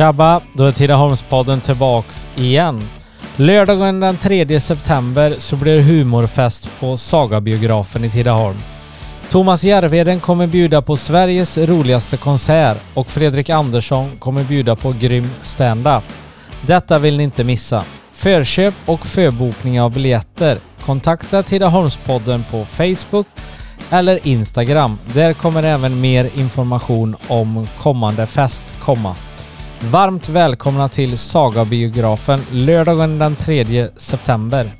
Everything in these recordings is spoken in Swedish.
Tjabba! Då är Tidaholmspodden tillbaks igen. Lördagen den 3 september så blir det humorfest på Sagabiografen i Tidaholm. Thomas Järvheden kommer bjuda på Sveriges roligaste konsert och Fredrik Andersson kommer bjuda på grym stand-up. Detta vill ni inte missa. Förköp och förbokning av biljetter. Kontakta Tidaholmspodden på Facebook eller Instagram. Där kommer även mer information om kommande fest komma. Varmt välkomna till Sagabiografen lördagen den 3 september.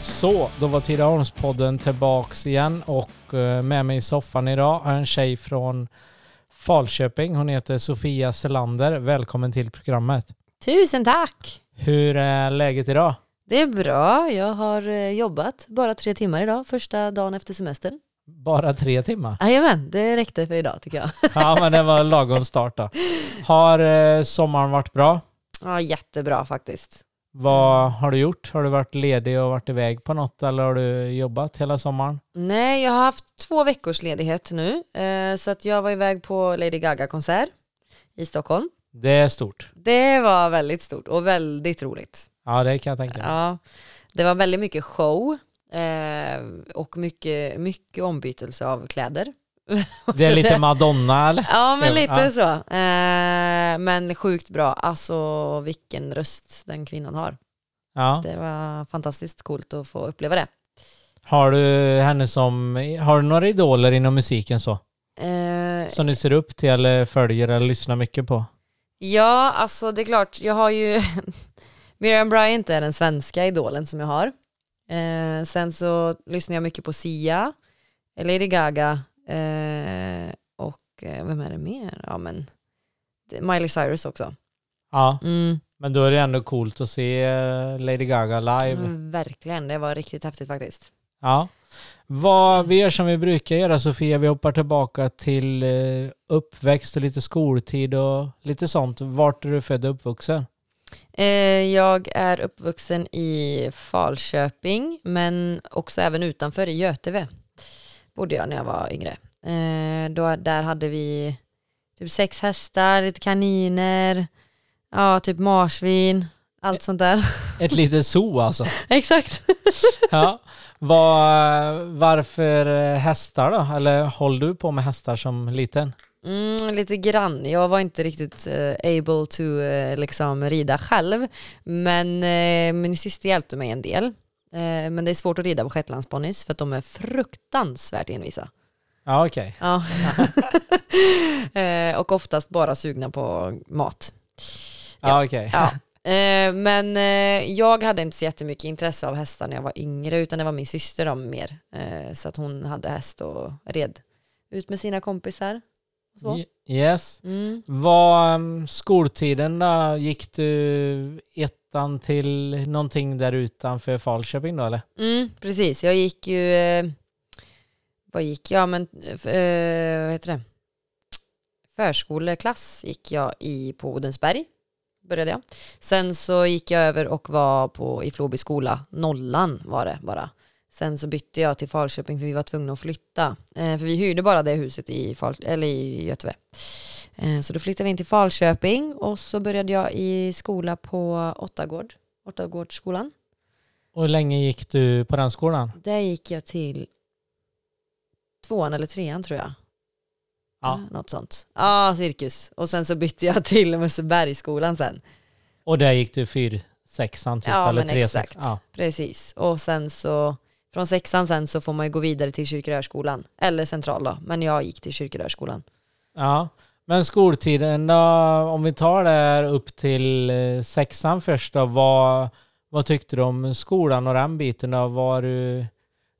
Så, då var Tidaholmspodden tillbaks igen och eh, med mig i soffan idag har jag en tjej från Falköping. Hon heter Sofia Selander. Välkommen till programmet. Tusen tack! Hur är läget idag? Det är bra. Jag har eh, jobbat bara tre timmar idag, första dagen efter semestern. Bara tre timmar? Jajamän, det räckte för idag tycker jag. Ja, men det var lagom start då. Har eh, sommaren varit bra? Ja, jättebra faktiskt. Vad har du gjort? Har du varit ledig och varit iväg på något eller har du jobbat hela sommaren? Nej, jag har haft två veckors ledighet nu. Eh, så att jag var iväg på Lady Gaga-konsert i Stockholm. Det är stort. Det var väldigt stort och väldigt roligt. Ja, det kan jag tänka mig. Ja, det var väldigt mycket show eh, och mycket, mycket ombytelse av kläder. Det är lite Madonna eller? Ja, men lite Ja. så. Eh, men sjukt bra. Alltså vilken röst den kvinnan har. Ja. Det var fantastiskt coolt att få uppleva det. Har du henne som, har du några idoler inom musiken så? Eh, Som du ser upp till eller följer eller lyssnar mycket på? ja, alltså det är klart, jag har ju Miriam Bryant är den svenska idolen som jag har. Eh, sen så lyssnar jag mycket på Sia, Lady Gaga eh, och eh, vem är det mer? Ja men Miley Cyrus också. Ja, Mm. men då är det ändå coolt att se eh, Lady Gaga live. Mm, verkligen, det var riktigt häftigt faktiskt. Ja. Vad vi gör som vi brukar göra Sofia, vi hoppar tillbaka till eh, uppväxt och lite skoltid och lite sånt. Vart är du född och uppvuxen? Eh, jag är uppvuxen i Falköping men också även utanför i Göteve. Bodde jag när jag var yngre. Eh, då, där hade vi typ sex hästar, lite kaniner, ja typ marsvin, allt sånt där. Ett litet zoo alltså. Exakt. Ja. Var, varför hästar då? Eller håller du på med hästar som liten? Mm, lite grann. Jag var inte riktigt eh, able to eh, liksom rida själv. Men eh, min syster hjälpte mig en del. Men det är svårt att rida på shetlandsponnys för att de är fruktansvärt envisa. Ja, okej. Ja. eh, och oftast bara sugna på mat. Ja, okej. Ja. Eh, men jag hade inte så jättemycket intresse av hästar när jag var yngre utan det var min syster om mer. Så att hon hade häst och red ut med sina kompisar. Så. Yes. Mm. Vad um, skoltiden då? Gick du ettan till någonting där utanför Falköping då eller? Mm, precis, jag gick ju, eh, vad gick jag, men eh, vad heter det? Förskoleklass gick jag i på Odensberg, började jag. Sen så gick jag över och var på, i Floby skola, nollan var det bara. Sen så bytte jag till Falköping för vi var tvungna att flytta. Eh, för vi hyrde bara det huset i, Fal eller i Göteve. Eh, så då flyttade vi in till Falköping och så började jag i skola på Åttagård, Åttagårdsskolan. Och hur länge gick du på den skolan? Där gick jag till tvåan eller trean tror jag. Ja. Något sånt. Ja, cirkus. Och sen så bytte jag till Mussebergsskolan sen. Och där gick du fyr sexan typ ja, eller men tre exakt. sex- Ja. Precis. Och sen så, från sexan sen så får man ju gå vidare till Kyrkorörsskolan. Eller central då. Men jag gick till Kyrkorörsskolan. ja. Men skoltiden då, om vi tar det här upp till eh, sexan först då, vad, vad tyckte du om skolan och den biten då? Var du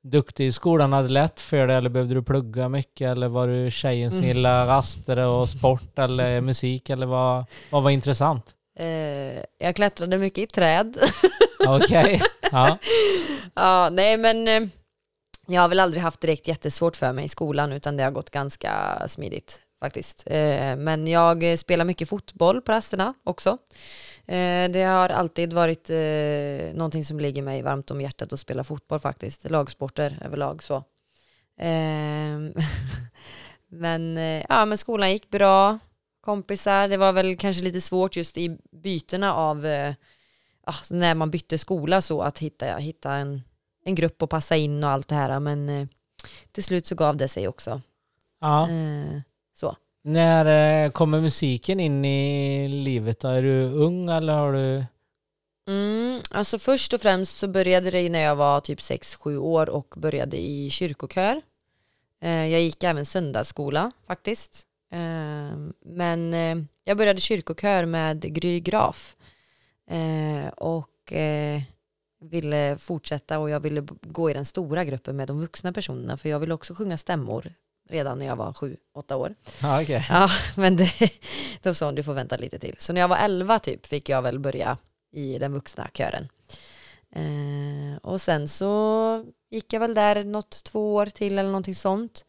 duktig i skolan, hade det lätt för dig eller behövde du plugga mycket eller var du tjejen som Mm. gillade raster och sport eller musik eller vad, vad var intressant? Eh, jag klättrade mycket i träd. Okej, ja. ja, nej men eh, jag har väl aldrig haft direkt jättesvårt för mig i skolan utan det har gått ganska smidigt faktiskt. Eh, men jag spelar mycket fotboll på rasterna också. Eh, det har alltid varit någonting som ligger mig varmt om hjärtat att spela fotboll faktiskt. Lagsporter överlag så. Ehm, men, ja, men skolan gick bra. kompisar. Det var väl kanske lite svårt just i bytena av ja, när man bytte skola så att hitta, hitta en, en grupp och passa in och allt det här. Men eh, till slut så gav det sig också. Ja. Eh, så. När eh, kommer musiken in i livet då? Är du ung eller har du... Mm, alltså först och främst så började det när jag var typ 6-7 år och började i kyrkokör. Eh, jag gick även söndagsskola faktiskt. Eh, men eh, jag började kyrkokör med Gry Graf. Eh, och eh, ville fortsätta och jag ville gå i den stora gruppen med de vuxna personerna för jag ville också sjunga stämmor redan när jag var 7-8 år. Ja, okej. Ja, men det, då sa hon du får vänta lite till. Så när jag var 11 typ fick jag väl börja i den vuxna kören. Eh, och sen så gick jag väl där något två år till eller någonting sånt.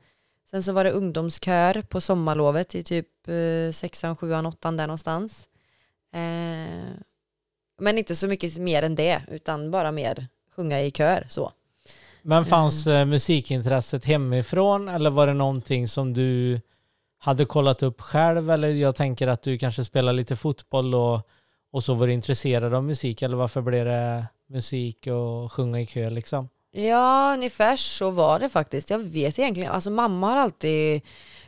Sen så var det ungdomskör på sommarlovet i typ eh, sexan, sjuan, åttan där någonstans. Eh, men inte så mycket mer än det, utan bara mer sjunga i kör så. Men fanns eh, musikintresset hemifrån eller var det någonting som du hade kollat upp själv? Eller jag tänker att du kanske spelar lite fotboll och, och så var du intresserad av musik eller varför blev det musik och sjunga i kö liksom? Ja, ungefär så var det faktiskt. Jag vet egentligen, alltså mamma har alltid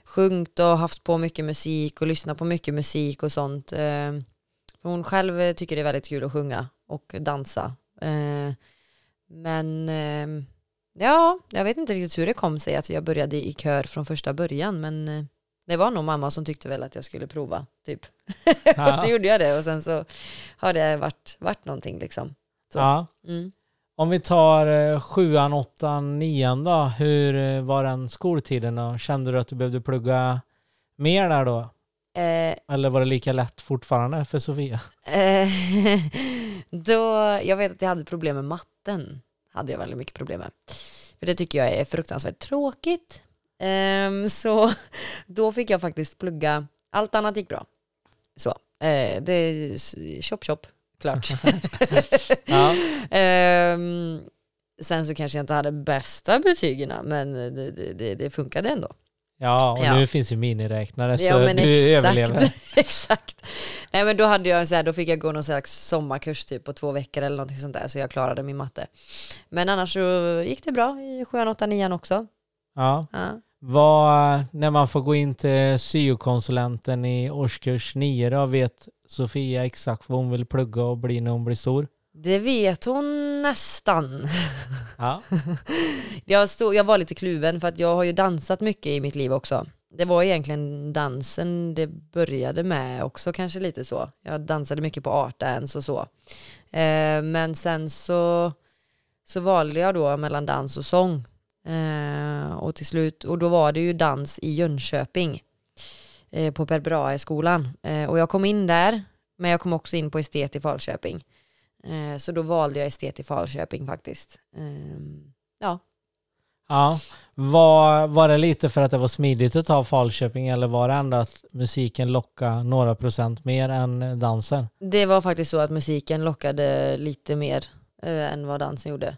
sjungit och haft på mycket musik och lyssnat på mycket musik och sånt. Eh, Hon själv tycker det är väldigt kul att sjunga och dansa. Eh, Men eh, ja, jag vet inte riktigt hur det kom sig att jag började i kör från första början, men eh, det var nog mamma som tyckte väl att jag skulle prova, typ. och så gjorde jag det och sen så har det varit, varit någonting liksom. Så. Ja. Mm. Om vi tar eh, sjuan, åttan, nian då. Hur eh, var den skoltiden då? Kände du att du behövde plugga mer där då? Eh, Eller var det lika lätt fortfarande för Sofia? Eh, då, jag vet att jag hade problem med matten. Hade jag väldigt mycket problem med. För det tycker jag är fruktansvärt tråkigt. Ehm, så då fick jag faktiskt plugga. Allt annat gick bra. Så, eh, det är chop chop, klart. Ja. Ehm, sen så kanske jag inte hade bästa betygen, men det, det, det, det funkade ändå. Ja, och Ja. nu finns ju miniräknare så Ja, men du exakt. överlever. exakt. Nej men då hade jag så här, då fick jag gå någon slags sommarkurs typ på två veckor eller någonting sånt där så jag klarade min matte. Men annars så gick det bra i 7, 8, 9 också. Ja. Ja. Vad, när man får gå in till syokonsulenten i årskurs 9 då, vet Sofia exakt vad hon vill plugga och bli när hon blir stor? Det vet hon nästan. Ja. Jag, stod, jag var lite kluven för att jag har ju dansat mycket i mitt liv också. Det var egentligen dansen det började med också kanske lite så. Jag dansade mycket på art dance och så. Eh, men sen så, så valde jag då mellan dans och sång. Eh, och till slut, och då var det ju dans i Jönköping. Eh, på Per Brahe-skolan. Eh, och jag kom in där, men jag kom också in på estet i Falköping. Eh, så då valde jag estet i Falköping faktiskt. Ehm, ja, ja. Var, var det lite för att det var smidigt att ta Falköping eller var det ändå att musiken lockade några procent mer än dansen? det var faktiskt så att musiken lockade lite mer eh, än vad dansen gjorde.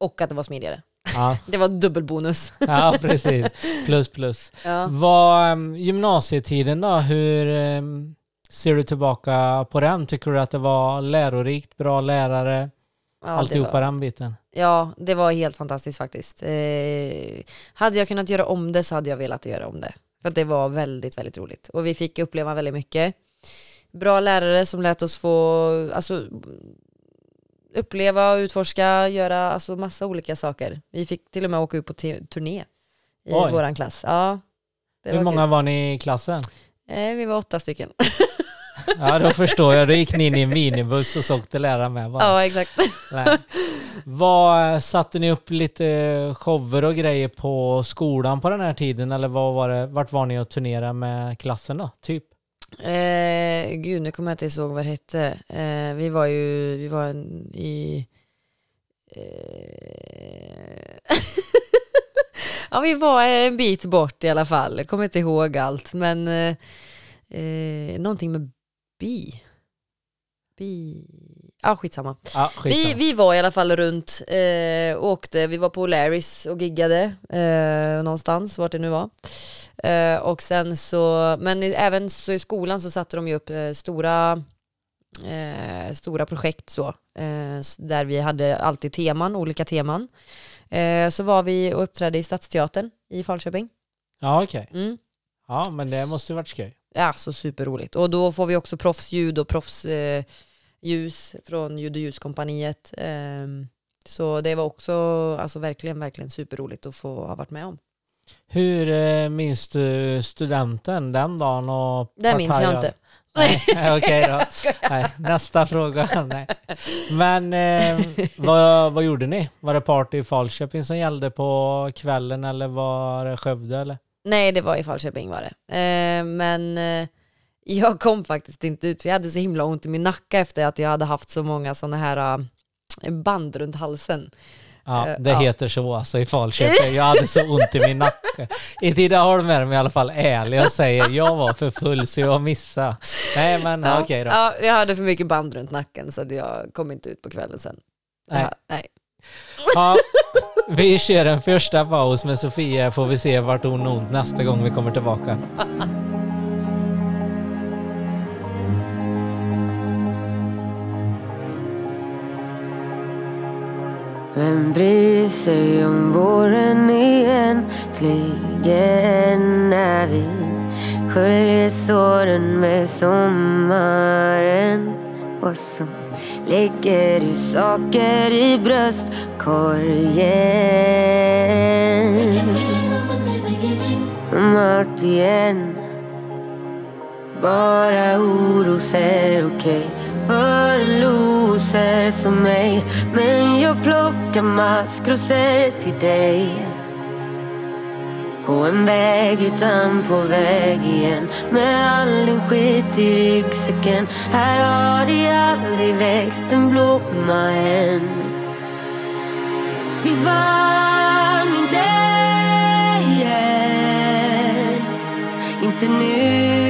Och att det var smidigare. Ja, Det var dubbelbonus. ja precis. Plus plus. Ja. Vad, um, gymnasietiden då, hur ehm, ser du tillbaka på den? Tycker du att det var lärorikt, bra lärare, Ja, alltihopa var, den biten? ja, det var helt fantastiskt faktiskt. Eh, hade jag kunnat göra om det så hade jag velat göra om det. För det var väldigt, väldigt roligt. Och vi fick uppleva väldigt mycket. Bra lärare som lät oss få alltså, uppleva och utforska, göra alltså, massa olika saker. Vi fick till och med åka ut på turné i Oj. våran klass. Ja, Hur var många kul. var ni i klassen? Eh, vi var åtta stycken. Ja, då förstår jag. Då gick ni in i en minibuss och så åkte läraren med. Bara. ja, exakt. Nej. Vad, satte ni upp lite shower och grejer på skolan på den här tiden? Eller vad var det, vart var ni och turnerade med klassen då? Typ? Eh, gud, nu kommer jag inte ihåg vad det hette. Eh, vi var ju, vi var i... Eh, ja, vi var en bit bort i alla fall. Jag kommer inte ihåg allt, men eh, eh, någonting med bi. Bi... Ah, skitsamma. Vi, skitsamma. vi var i alla fall runt eh, åkte, vi var på Larrys och giggade eh, någonstans, vart det nu var. Eh, och sen så, men även så i skolan så satte de ju upp eh, stora, eh, stora projekt så, eh, där vi hade alltid teman, olika teman. Så var vi och uppträdde i Stadsteatern i Falköping. Ja, okej. Mm. Ja, men det måste ju varit skoj. Ja, så superroligt. Och då får vi också proffsljud och proffsljus eh, ljus från ljud och ljuskompaniet. Ehm, så det var också alltså, verkligen, verkligen superroligt att få ha varit med om. Hur eh, minns du studenten den dagen? Och Det minns jag inte. Nej, okej då. Nej, nästa fråga. Nej. Men eh, vad, vad gjorde ni? Var det party i Falköping som gällde på kvällen eller var det Skövde? Eller? Nej, det var i Falköping var det. Eh, men eh, jag kom faktiskt inte ut, för jag hade så himla ont i min nacke efter att jag hade haft så många sådana här eh, band runt halsen. Ja, Eh, det ja. heter så alltså i Falköping. Jag hade så ont i min nacke. I Tidaholm är de i alla fall ärliga och säger jag var för full så jag missade. Nej men Ja, okej då. ja, jag hade för mycket band runt nacken så jag kom inte ut på kvällen sen. Nej. Ja, nej. Ja, vi kör en första paus med Sofia. Får vi se vart hon har ont nästa gång vi kommer tillbaka. Vem bryr sig om våren egentligen när vi sköljer såren med sommaren. Och sommaren lägger du saker i bröstkorgen? Om allt igen. Bara oros är okej. För en loser som mig. Men jag plockar maskrosor till dig. På en väg utan på väg igen. Med all din skit i ryggsäcken. Här har det aldrig växt en blomma än. Vi vann inte igen. Inte nu,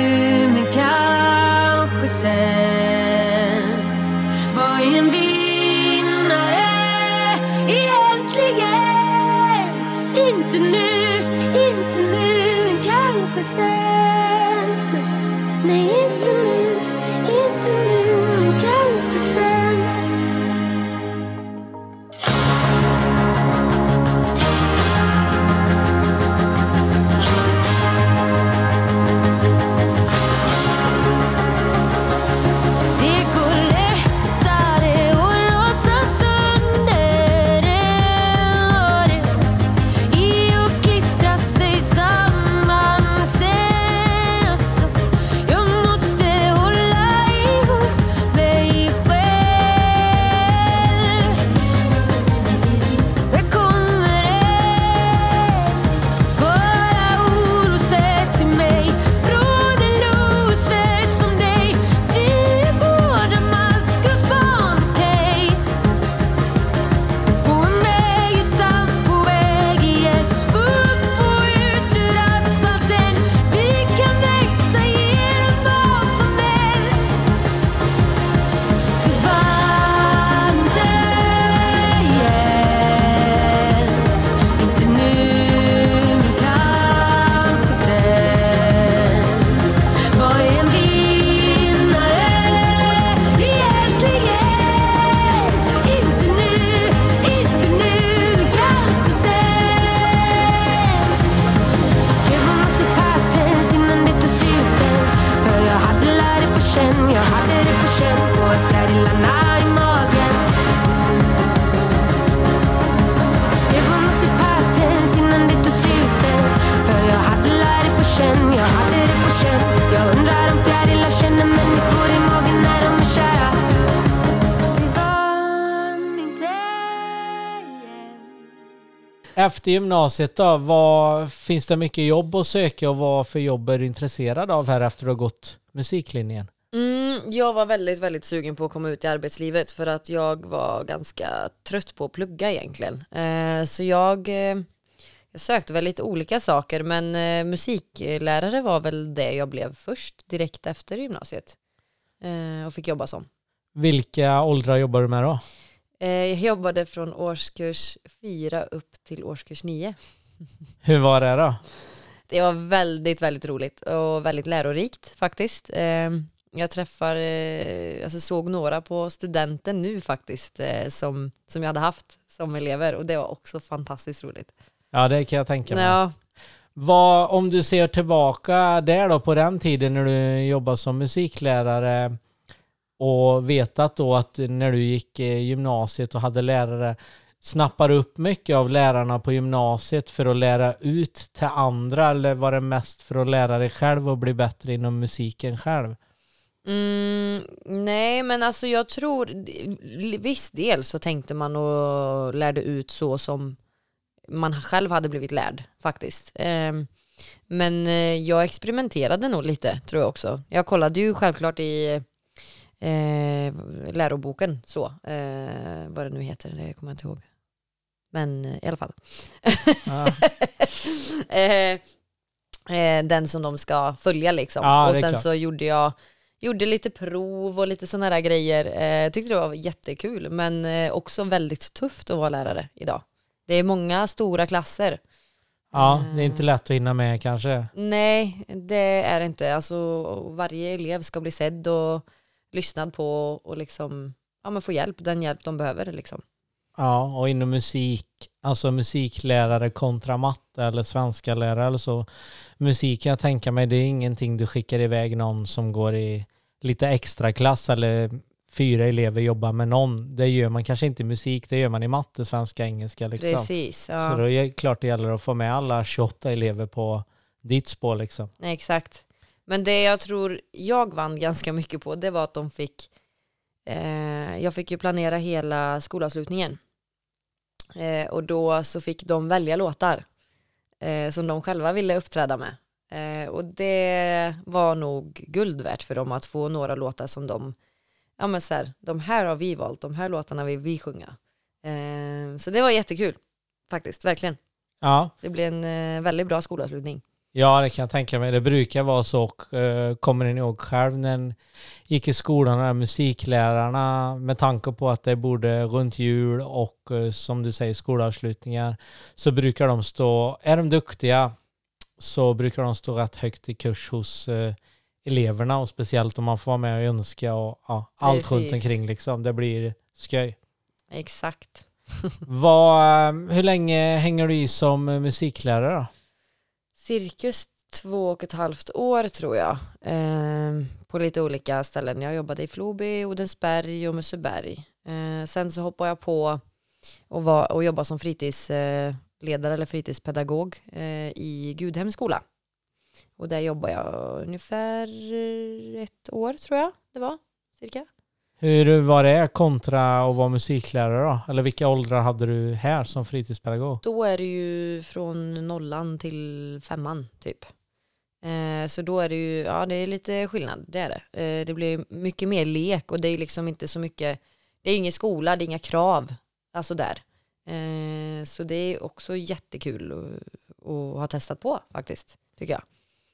Efter gymnasiet då, vad, finns det mycket jobb att söka och vad för jobb är du intresserad av här efter att du har gått musiklinjen? Mm, jag var väldigt, väldigt sugen på att komma ut i arbetslivet för att jag var ganska trött på att plugga egentligen. Eh, så jag, eh, jag sökte väl lite olika saker men eh, musiklärare var väl det jag blev först direkt efter gymnasiet. Eh, och fick jobba som. Vilka åldrar jobbar du med då? Eh, jag jobbade från årskurs fyra upp till årskurs nio. Hur var det då? Det var väldigt, väldigt roligt och väldigt lärorikt faktiskt. Eh, jag träffar, eh, alltså såg några på studenten nu faktiskt som, som jag hade haft som elever och det var också fantastiskt roligt. Ja, det kan jag tänka mig. Ja, Vad, om du ser tillbaka där då på den tiden när du jobbade som musiklärare och vetat då att när du gick eh, gymnasiet och hade lärare snappar du upp mycket av lärarna på gymnasiet för att lära ut till andra eller var det mest för att lära dig själv och bli bättre inom musiken själv? Mm, nej, men alltså jag tror, viss del så tänkte man och lärde ut så som man själv hade blivit lärd faktiskt. Ehm, men eh, jag experimenterade nog lite tror jag också. Jag kollade ju självklart i eh, läroboken så, eh, vad det nu heter, det kommer jag inte ihåg. Men eh, i alla fall. Ja. eh, eh, den som de ska följa liksom. Ja, och sen så gjorde jag gjorde lite prov och lite sådana där grejer. Eh, tyckte det var jättekul men också väldigt tufft att vara lärare idag. Det är många stora klasser. ja, det är inte lätt att hinna med kanske. Nej, det är det inte. Alltså, varje elev ska bli sedd och lyssnad på och liksom, ja, men få hjälp, den hjälp de behöver. Liksom. Ja, och inom musik, alltså musiklärare kontra matte eller svenska lärare eller så. Musik kan jag tänka mig, det är ingenting du skickar iväg någon som går i lite extra klass eller fyra elever jobbar med någon. Det gör man kanske inte i musik, det gör man i matte, svenska, engelska liksom. Precis. Så Ja. då är det klart det gäller att få med alla 28 elever på ditt spår liksom. Nej, exakt. Men det jag tror jag vann ganska mycket på det var att de fick eh, jag fick ju planera hela skolavslutningen. Eh, och då så fick de välja låtar eh, som de själva ville uppträda med. Eh, och det var nog guld värt för dem att få några låtar som de ja men så här, de här har vi valt, de här låtarna vill vi sjunga. Eh, så det var jättekul faktiskt, verkligen. Ja, det blev en eh, väldigt bra skolavslutning Ja, det kan jag tänka mig. Det brukar vara så. Och, eh, kommer ni ihåg själv när ni gick i skolan, här musiklärarna, med tanke på att det borde runt jul och eh, som du säger skolavslutningar, så brukar de stå, är de duktiga så brukar de stå rätt högt i kurs hos eh, eleverna och speciellt om man får vara med och önska och ja, allt runt Precis. omkring liksom. Det blir skoj. exakt Vad, hur länge hänger du i som musiklärare då? Cirkus två och ett halvt år tror jag. Eh, på lite olika ställen. Jag jobbade i Floby, Odensberg och Musseberg. Eh, sen så hoppade jag på och, var, och jobba som fritidsledare eh, eller fritidspedagog eh, i Gudhems skola. Och där jobbade jag ungefär ett år tror jag det var, cirka. Hur var det kontra att vara musiklärare då? Eller vilka åldrar hade du här som fritidspedagog? Då är det ju från nollan till femman typ. Eh, så då är det ju, ja det är lite skillnad, det är det. Eh, det blir mycket mer lek och det är liksom inte så mycket, det är ingen skola, det är inga krav, alltså där. Eh, så det är också jättekul att, att ha testat på faktiskt, tycker jag.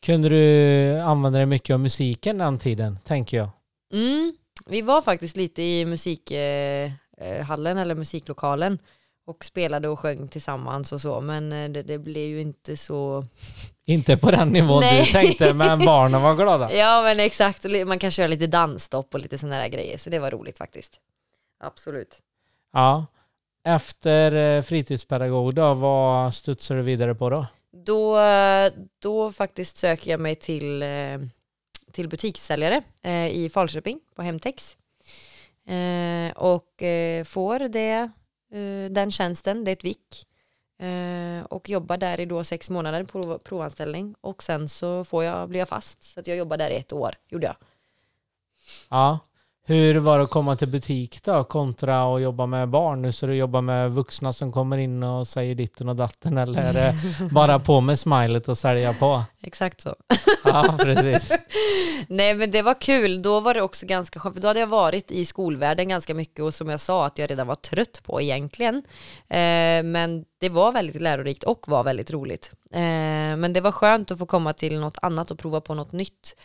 Kunde du använda dig mycket av musiken den tiden, tänker jag? Mm, vi var faktiskt lite i musikhallen eh, eller musiklokalen och spelade och sjöng tillsammans och så, men eh, det, det blev ju inte så Inte på den nivån Nej. du tänkte, men barnen var glada. Ja men exakt, man kan köra lite dansstopp och lite sådana där grejer, så det var roligt faktiskt. Absolut. Ja. Efter eh, fritidspedagog då, vad studsar du vidare på då? Då, då faktiskt söker jag mig till, till butikssäljare eh, i Falköping på Hemtex. Eh, och eh, får det, eh, den tjänsten, det är ett vik. Eh, och jobbar där i då sex månader på provanställning och sen så får jag, blir jag fast. Så att jag jobbar där i ett år, gjorde jag. Ja. Hur var det att komma till butik då, kontra att jobba med barn? Nu så du jobbar med vuxna som kommer in och säger ditten och datten, eller är det bara på med smilet och sälja på? Exakt så. Ja, precis. Nej men det var kul, då var det också ganska skönt, för då hade jag varit i skolvärlden ganska mycket och som jag sa att jag redan var trött på egentligen. Eh, men det var väldigt lärorikt och var väldigt roligt. Eh, men det var skönt att få komma till något annat och prova på något nytt.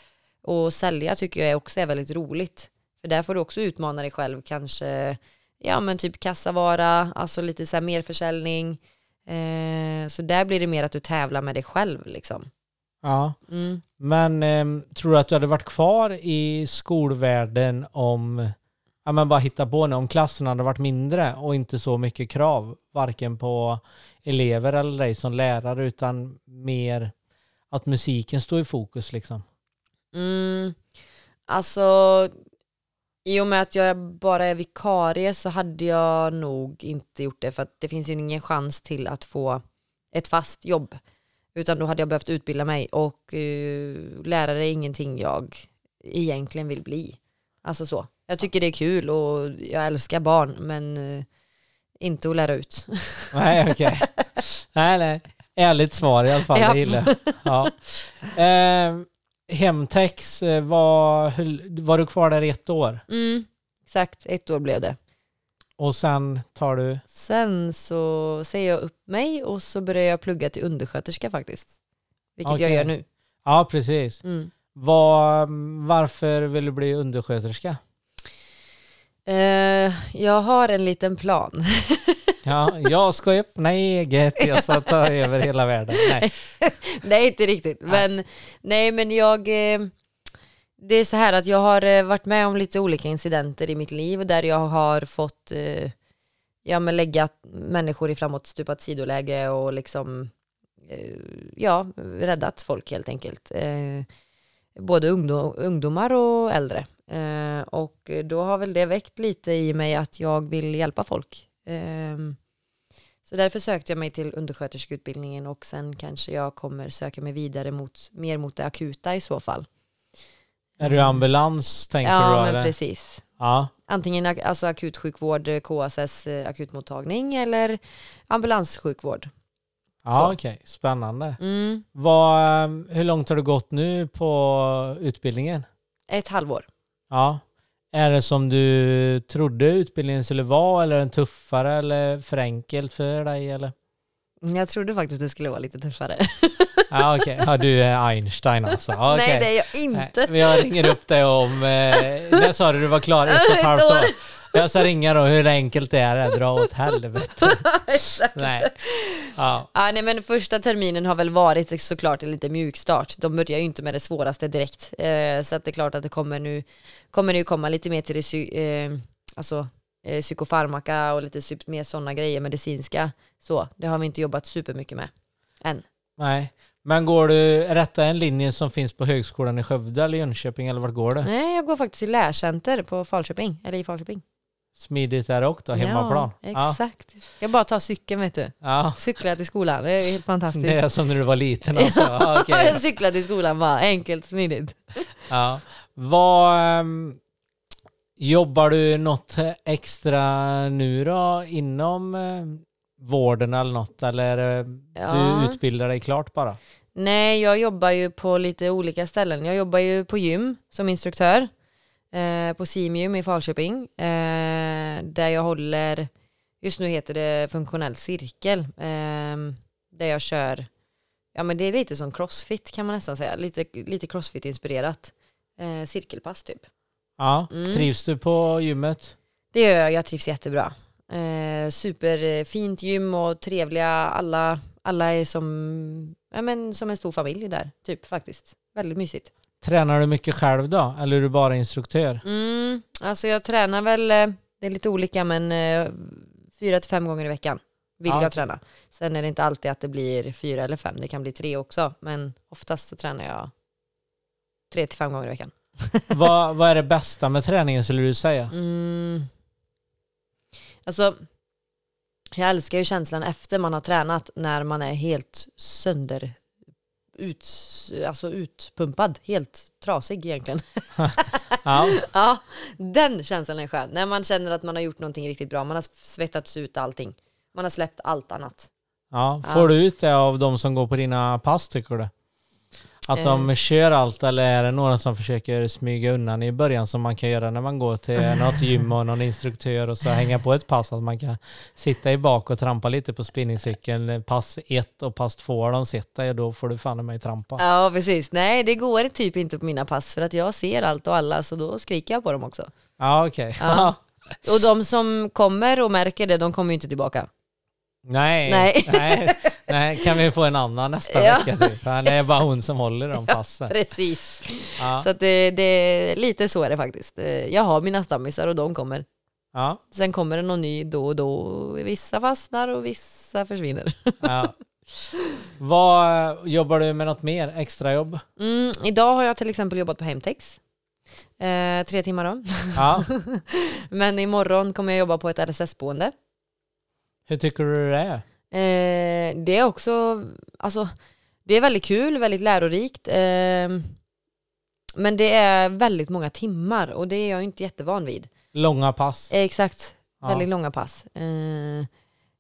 Och sälja tycker jag också är väldigt roligt. För där får du också utmana dig själv, kanske ja men typ kassavara, alltså lite så här merförsäljning. Eh, så där blir det mer att du tävlar med dig själv liksom. Ja. Mm. Men ehm, tror du att du hade varit kvar i skolvärlden om, ja men bara hitta på nu, om klassen hade varit mindre och inte så mycket krav, varken på elever eller dig som lärare, utan mer att musiken står i fokus liksom? Mm. Alltså, i och med att jag bara är vikarie så hade jag nog inte gjort det för att det finns ju ingen chans till att få ett fast jobb. Utan då hade jag behövt utbilda mig och uh, lärare är ingenting jag egentligen vill bli. Alltså så. Jag tycker det är kul och jag älskar barn men uh, inte att lära ut. Nej, okej. nej, nej. Ärligt svar i alla fall, Ja. det gillar jag. ja. Ehm, Hemtex, eh, var, var du kvar där i ett år? Mm, exakt, ett år blev det. Och sen tar du, Sen så säger jag upp mig och så börjar jag plugga till undersköterska faktiskt. Vilket jag Okej. gör nu. ja precis. Mm. Var, varför vill du bli undersköterska? Eh, jag har en liten plan. Ja, jag ska öppna eget, jag ska ta över hela världen. Nej. nej, inte riktigt. Men, nej, men jag... Eh, det är så här att jag har eh, varit med om lite olika incidenter i mitt liv där jag har fått eh, ja, men lägga människor i framåtstupat sidoläge och liksom ja, räddat folk helt enkelt. Både ungdom, ungdomar och äldre. Och då har väl det väckt lite i mig att jag vill hjälpa folk. Ehm, så därför sökte jag mig till undersköterskeutbildningen och sen kanske jag kommer söka mig vidare mot, mer mot det akuta i så fall. Är du ambulans tänker du Ja, men eller? precis. Ja, Antingen alltså akutsjukvård, eh, KSS eh, akutmottagning eller ambulanssjukvård. ja okej. Spännande. Mm. Vad, ehm, hur långt har du gått nu på utbildningen? Ett halvår. Ja. Är det som du trodde utbildningen skulle vara eller är den tuffare eller för enkelt för dig eller? Jag trodde faktiskt det skulle vara lite tuffare. Ja okej, ja, du är Einstein alltså. Ja, Nej, det är jag inte. Nej, Jag ringer upp dig om, eh, när sa du du var klar? Ett och Ett halvt år. Jag ska ringa då, hur enkelt det är, dra åt helvete. Nej. Ja. Ja, nej, men första terminen har väl varit såklart en lite mjukstart. De börjar ju inte med det svåraste direkt. Eh, så att det är klart att det kommer nu, kommer nu komma lite mer till det eh, alltså, eh, psykofarmaka och lite mer sådana grejer, medicinska. Så, det har vi inte jobbat supermycket med än. Nej. Men går du, är detta en linje som finns på högskolan i Skövde eller Jönköping eller vart går det? Nej, jag går faktiskt i lärcenter på Falköping, eller i Falköping. Smidigt där också, hemmaplan. Ja, exakt. Jag bara tar cykeln vet du. Ja. Cyklar till skolan, det är helt fantastiskt. Det är som när du var liten alltså. Ja, okej. Jag cyklar till skolan bara, enkelt, smidigt. Ja. Vad, ehm, jobbar du något extra nu då inom eh, vården eller något eller eh, Ja. du utbildar dig klart bara? Nej, jag jobbar ju på lite olika ställen. Jag jobbar ju på gym som instruktör. Eh, på Simgym i Falköping. Eh, där jag håller, just nu heter det funktionell cirkel. Eh, där jag kör, ja men det är lite som crossfit kan man nästan säga. Lite, lite crossfit-inspirerat. Cirkelpass typ. Ja, Mm. trivs du på gymmet? Det gör jag, jag trivs jättebra. Eh, superfint gym och trevliga, alla, alla är som, ja, men, som en stor familj där, typ faktiskt. Väldigt mysigt. Tränar du mycket själv då? Eller är du bara instruktör? Mm, alltså jag tränar väl, eh, det är lite olika men eh, fyra till fem gånger i veckan vill Ja, jag träna. Sen är det inte alltid att det blir fyra eller fem, det kan bli tre också. Men oftast så tränar jag tre till fem gånger i veckan. vad, vad är det bästa med träningen skulle du säga? Mm. Alltså, jag älskar ju känslan efter man har tränat när man är helt sönder ut, alltså utpumpad, helt trasig egentligen. Ja, ja, den känslan är skön. När man känner att man har gjort någonting riktigt bra, man har svettats ut allting. Man har släppt allt annat. ja. Ja. Får du ut det av de som går på dina pass tycker du? Att de Eh. kör allt eller är det några som försöker smyga undan i början som man kan göra när man går till något gym och någon instruktör och så hänga på ett pass att man kan sitta i bak och trampa lite på spinningcykeln. Pass ett och pass två har de sett dig och då får du fan i mig trampa. Ja, precis. Nej, det går typ inte på mina pass för att jag ser allt och alla så då skriker jag på dem också. Ja okej. Ja. Och de som kommer och märker det, de kommer ju inte tillbaka. Nej, Nej. nej. Nej, kan vi få en annan nästa Ja. vecka? Typ? För Det är bara hon som håller de passen. Precis. Ja. Så det, det, lite så är det faktiskt. Eh, Jag har mina stammisar och de kommer. Ja. Sen kommer det någon ny då och då. Vissa fastnar och vissa försvinner. Ja. Vad, jobbar du med något mer? Extrajobb? Mm, idag har jag till exempel jobbat på Hemtex. Eh, tre timmar då. Ja. Men imorgon kommer jag jobba på ett LSS-boende. Hur tycker du det är? Eh, det är också, alltså, det är väldigt kul, väldigt lärorikt. Eh, men det är väldigt många timmar och det är jag inte jättevan vid. Långa pass? Eh, exakt, Ja. väldigt långa pass. Eh,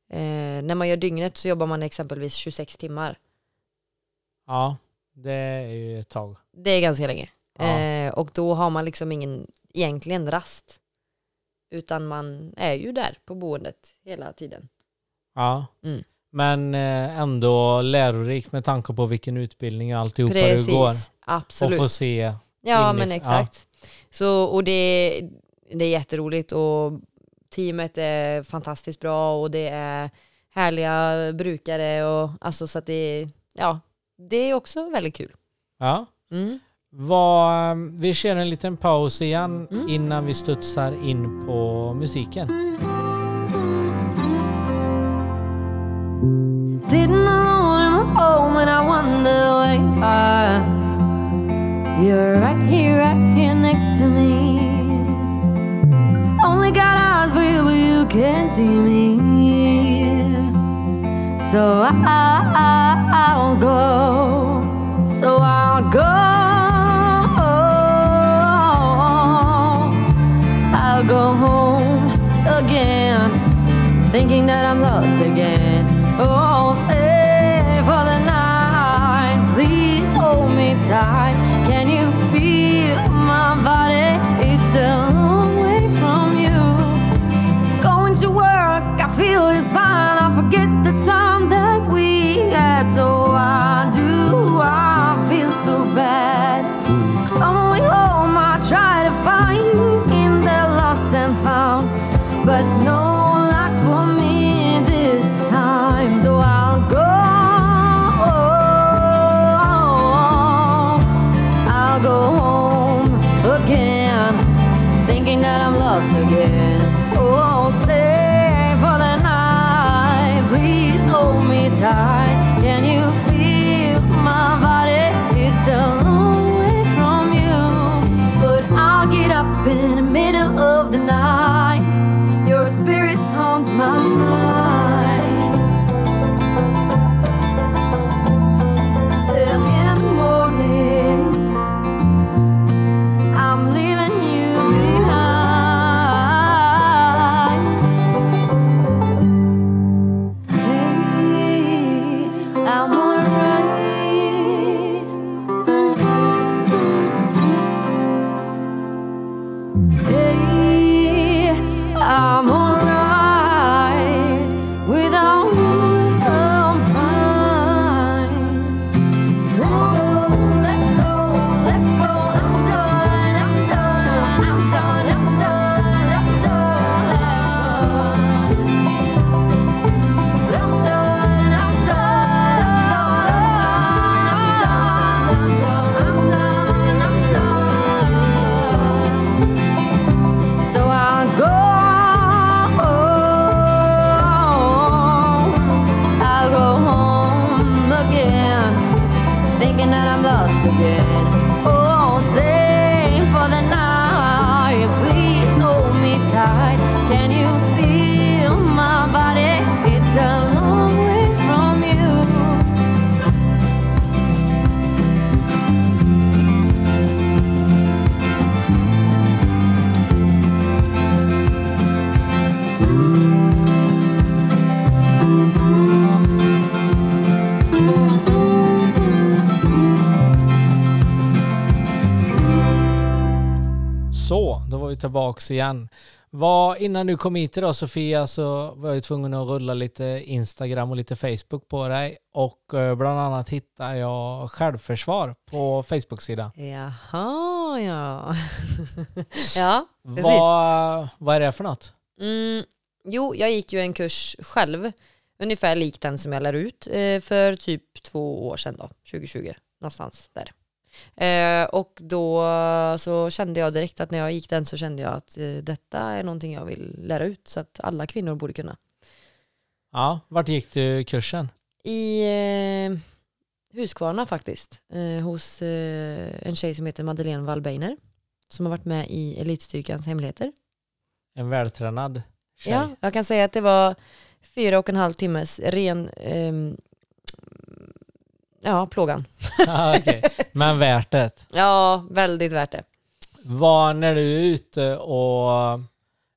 eh, när man gör dygnet så jobbar man exempelvis 26 timmar. Ja, det är ju ett tag. Det är ganska länge. Ja. Eh, och då har man liksom ingen egentligen rast. Utan man är ju där på boendet hela tiden. Ja. Mm. Men eh, ändå lärorikt med tanke på vilken utbildning och alltihopa du går. Precis, Och absolut. få se. Ja men exakt. Så, och det, det är jätteroligt och teamet är fantastiskt bra och det är härliga brukare och alltså så att det, ja, det är också väldigt kul. Ja. Mm. Vad, vi kör en liten paus igen Mm. innan vi studsar in på musiken. Sitting alone in my home and I wonder why. You're right here, right here next to me. Only got eyes for you, can't see me. So I, I, I'll go So I'll go. I'll go home again thinking that I'm lost again. Oh, stay for the night. Please hold me tight. Can you feel my body? It's a tillbaks igen. Vad, innan du kom hit idag Sofia så var jag tvungen att rulla lite Instagram och lite Facebook på dig och eh, bland annat hittade jag självförsvar på Facebook-sidan. Jaha, ja. ja, precis. Vad, vad är det för något? Mm, jo, jag gick ju en kurs själv ungefär lik den som jag lär ut eh, för typ två år sedan då, 2020, någonstans där. Eh, och då så kände jag direkt att när jag gick den så kände jag att eh, detta är någonting jag vill lära ut så att alla kvinnor borde kunna. Ja, vart gick du kursen? I eh, Huskvarna faktiskt, eh, hos eh, en tjej som heter Madeleine Wallbeiner som har varit med i Elitstyrkans hemligheter. En vältränad tjej. Ja, jag kan säga att det var fyra och en halv timmes ren ehm, ja, plågan. Okej. Men värt det. Ja, väldigt värt det. Vad, när du är ute och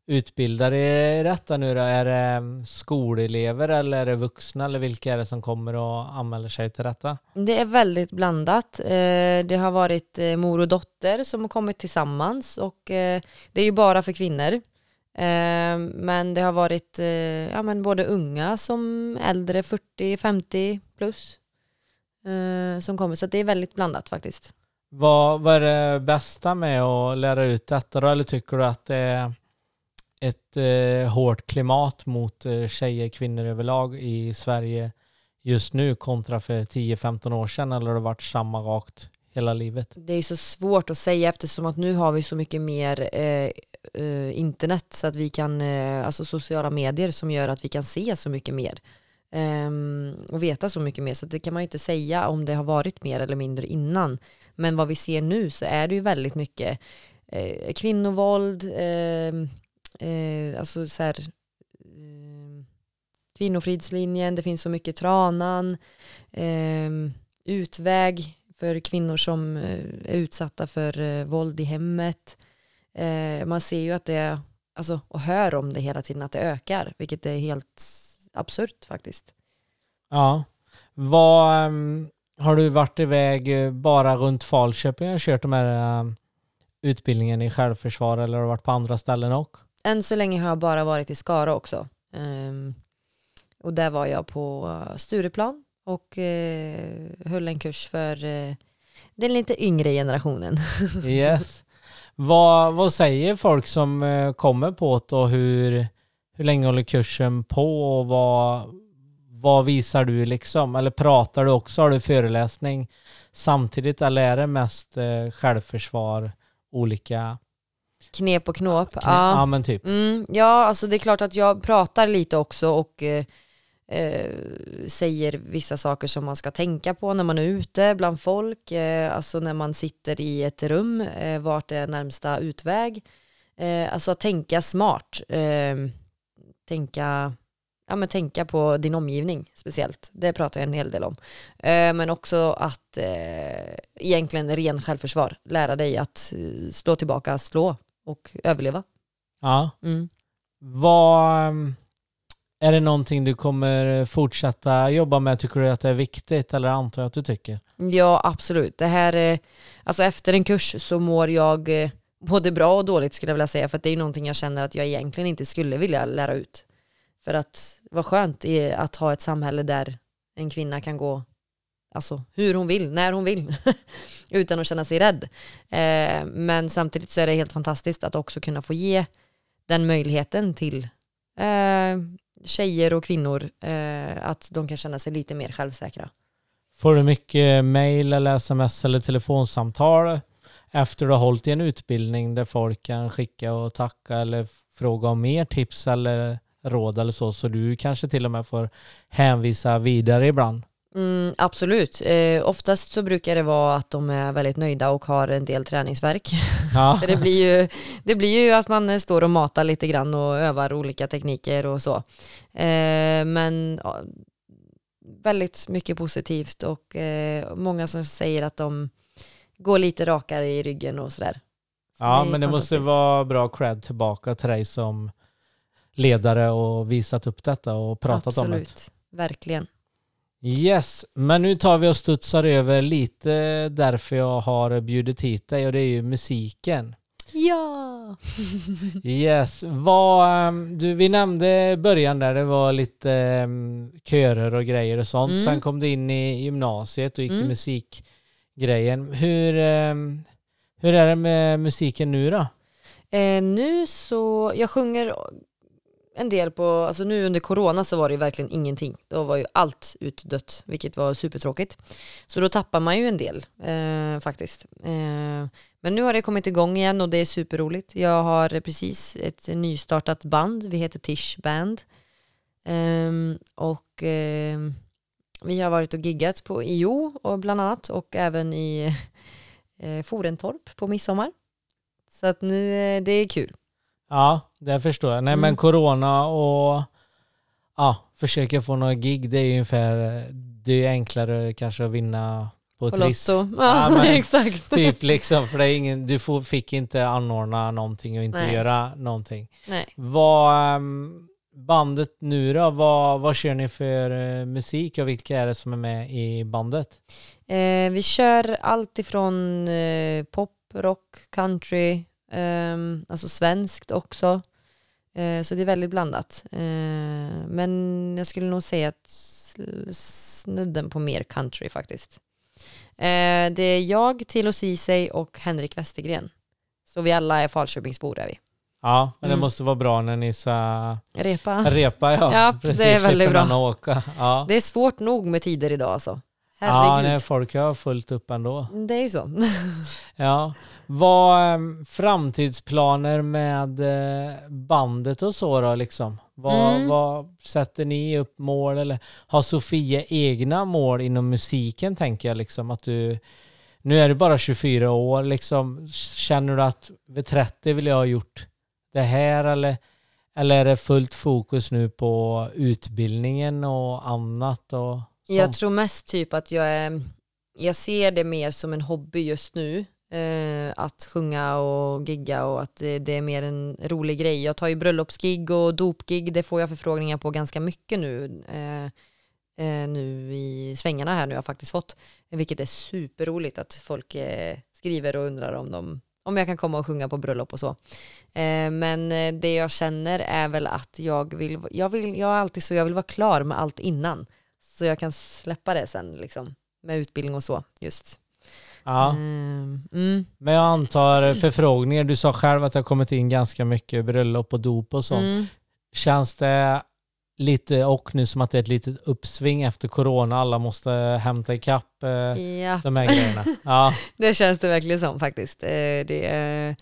utbildar i detta nu då, är det skolelever eller är det vuxna eller vilka är det som kommer och anmäler sig till detta? Det är väldigt blandat. Eh, Det har varit eh, mor och dotter som har kommit tillsammans och eh, det är ju bara för kvinnor. Eh, Men det har varit eh, ja, men både unga som äldre, 40-50 plus eh, som kommer. Så det är väldigt blandat faktiskt. Vad, vad är det bästa med att lära ut detta då? Eller tycker du att det är ett eh, hårt klimat mot eh, tjejer, kvinnor överlag i Sverige just nu kontra för 10-15 år sedan? Eller har det varit samma rakt hela livet? Det är så svårt att säga eftersom att nu har vi så mycket mer eh, eh, internet så att vi kan, eh, alltså sociala medier som gör att vi kan se så mycket mer Ehm, och veta så mycket mer så det kan man ju inte säga om det har varit mer eller mindre innan men vad vi ser nu så är det ju väldigt mycket eh, kvinnovåld eh, eh, alltså så här eh, kvinnofridslinjen, det finns så mycket tranan ehm, utväg för kvinnor som eh, är utsatta för eh, våld i hemmet. Eh, man ser ju att det, alltså, och hör om det hela tiden, att det ökar, vilket är helt absurt faktiskt. Ja. Vad, ehm, har du varit iväg eh, bara runt Falköping och kört de här eh, utbildningen i självförsvar eller har du varit på andra ställen också? Än så länge har jag bara varit i Skara också. Ehm, och där var jag på eh, Stureplan och eh, höll en kurs för den lite yngre generationen. Yes. vad, vad säger folk som kommer på det och hur, hur länge håller kursen på och vad, vad visar du liksom? Eller pratar du också? Har du föreläsning samtidigt eller är det mest eh, självförsvar, olika Knep och knåp. knä- ja. men typ. Mm, ja, alltså det är klart att jag pratar lite också och eh, eh, säger vissa saker som man ska tänka på när man är ute bland folk. Eh, alltså när man sitter i ett rum, eh, vart är närmsta utväg. Eh, alltså att tänka smart. Eh, tänka, ja, men tänka på din omgivning speciellt. Det pratar jag en hel del om. Eh, men också att eh, egentligen ren självförsvar. Lära dig att eh, slå tillbaka, slå och överleva. Ja. Mm. Vad, ehm, är det någonting du kommer fortsätta jobba med? Tycker du att det är viktigt eller antar jag att du tycker? Ja, absolut. Det här, eh, alltså efter en kurs så mår jag eh, både bra och dåligt skulle jag vilja säga, för att det är någonting jag känner att jag egentligen inte skulle vilja lära ut. För att vad skönt är att ha ett samhälle där en kvinna kan gå alltså, hur hon vill, när hon vill, utan att känna sig rädd. Eh, men samtidigt så är det helt fantastiskt att också kunna få ge den möjligheten till eh, tjejer och kvinnor eh, att de kan känna sig lite mer självsäkra. Får du mycket mail eller sms eller telefonsamtal efter du har hållit i en utbildning där folk kan skicka och tacka eller fråga om mer tips eller råd eller så, så du kanske till och med får hänvisa vidare ibland? Mm, absolut. Eh, oftast så brukar det vara att de är väldigt nöjda och har en del träningsverk. Ja, det, blir ju, det blir ju att man står och matar lite grann och övar olika tekniker och så. Eh, men ja, väldigt mycket positivt och eh, många som säger att de går lite rakare i ryggen och sådär. Så ja är men det måste vara bra cred tillbaka till dig som ledare och visat upp detta och pratat om det. Absolut, verkligen. Yes, men nu tar vi och studsar över lite därför jag har bjudit hit dig och det är ju musiken. Ja! Yes, vad, ehm, du, vi nämnde början där det var lite um, körer och grejer och sånt. Mm. Sen kom du in i gymnasiet och gick till Mm grejen. Hur, ehm, hur är det med musiken nu då? Eh, nu så, jag sjunger en del på, alltså nu under corona så var det ju verkligen ingenting. Då var ju allt utdött, vilket var supertråkigt. Så då tappar man ju en del eh, faktiskt. Eh, men nu har det kommit igång igen och det är superroligt. Jag har precis ett nystartat band, vi heter Tish Band. Eh, och ehm, vi har varit och giggat på IO och bland annat och även i eh, Forentorp på midsommar. Så att nu, eh, det är kul. Ja, det förstår jag. Nej Mm. men corona och ja, försöka få några gig, det är ju ungefär, det är ju enklare kanske att vinna på, På Triss. Lotto. Ja, Ja, men exakt. Typ liksom, för det är ingen, du får, fick inte anordna någonting och inte Nej. göra någonting. Nej. Vad, ehm, bandet nu då, vad, vad kör ni för eh, musik och vilka är det som är med i bandet? Eh, vi kör allt ifrån eh, pop, rock, country, eh, alltså svenskt också. Eh, så det är väldigt blandat. Eh, men jag skulle nog säga att snudden på mer country faktiskt. Eh, det är jag, Tilo Ceesay och Henrik Westergren. Så vi alla är Falköpingsbor är vi. Ja, men Mm. det måste vara bra när ni ska Repa. repa ja. Ja, det är väldigt bra. Åka. Ja, Det är svårt nog med tider idag alltså. ja Herregud. nej, folk har fullt upp ändå. det är ju så. Ja. Vad ehm, framtidsplaner med eh, bandet och så då liksom? Vad, Mm. vad sätter ni upp mål eller har Sofia egna mål inom musiken tänker jag liksom att du nu är du bara 24 år liksom känner du att vid 30 vill jag ha gjort det här eller eller är det fullt fokus nu på utbildningen och annat och Jag sånt? tror mest typ att jag är, jag ser det mer som en hobby just nu. Eh, att sjunga och gigga och att det, det är mer en rolig grej. Jag tar ju bröllopsgig och dopgig, det får jag förfrågningar på ganska mycket nu. Eh, eh, nu i svängarna här nu har jag faktiskt fått. Vilket är superroligt att folk eh, skriver och undrar om, de, om jag kan komma och sjunga på bröllop och så. Eh, men eh, det jag känner är väl att jag vill, jag vill, jag är alltid så, jag vill vara klar med allt innan. Så jag kan släppa det sen liksom. Med utbildning och så just. ja. Ehm, mm, Men jag antar förfrågningar, du sa själv att det har kommit in ganska mycket bröllop och dop och sånt. mm. Känns det lite och nu som att det är ett litet uppsving efter corona, alla måste hämta ikapp eh, Ja, de här grejerna. Ja, det känns det verkligen som faktiskt. Eh, det, är,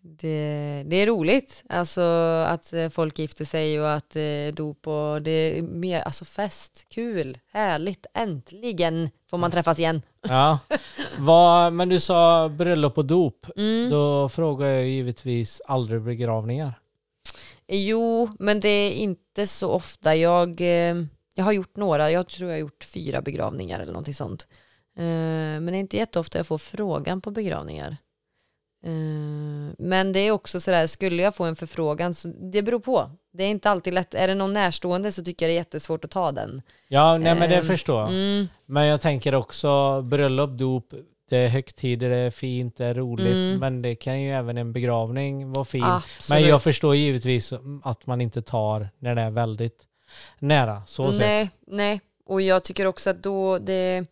det, det är roligt, alltså att eh, folk gifter sig och att eh, dop och det är mer, alltså fest, kul, härligt, äntligen får man träffas igen. ja. Vad, men du sa bröllop och dop. Mm. Då frågar jag givetvis aldrig begravningar. Jo, men det är inte så ofta. Jag, eh, jag har gjort några, jag tror jag har gjort fyra begravningar eller någonting sånt. Eh, men det är inte jätteofta jag får frågan på begravningar. Eh, men det är också sådär, skulle jag få en förfrågan, så det beror på. Det är inte alltid lätt. Är det någon närstående så tycker jag det är jättesvårt att ta den. Ja, nej men det förstår jag. Mm, Men jag tänker också bröllop, dop, det är högtider, det är fint, det är roligt. Mm. Men det kan ju även en begravning vara fin. absolut. Men jag förstår givetvis att man inte tar när det är väldigt nära. Så sett. nej, nej. Och jag tycker också att då det,